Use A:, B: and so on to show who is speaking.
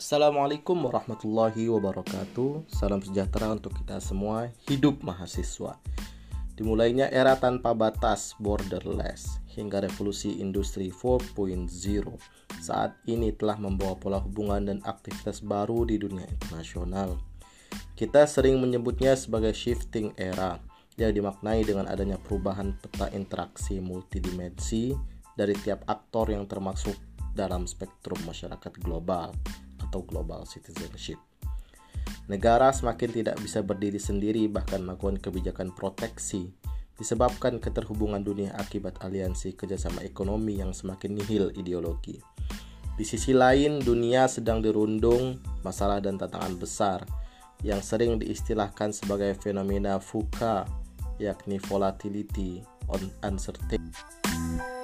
A: Assalamualaikum warahmatullahi wabarakatuh. Salam sejahtera untuk kita semua Hidup mahasiswa. Dimulainya era tanpa batas borderless Hingga revolusi industri 4.0 Saat ini telah membawa pola hubungan dan aktivitas baru di dunia internasional. Kita sering menyebutnya sebagai shifting era Yang dimaknai dengan adanya perubahan peta interaksi multidimensi Dari tiap aktor yang termasuk dalam spektrum masyarakat global atau global citizenship. Negara semakin tidak bisa berdiri sendiri bahkan melakukan kebijakan proteksi disebabkan keterhubungan dunia akibat aliansi kerjasama ekonomi yang semakin nihil ideologi. Di sisi lain, dunia sedang dirundung masalah dan tantangan besar yang sering diistilahkan sebagai fenomena VUCA, yakni volatility, uncertainty.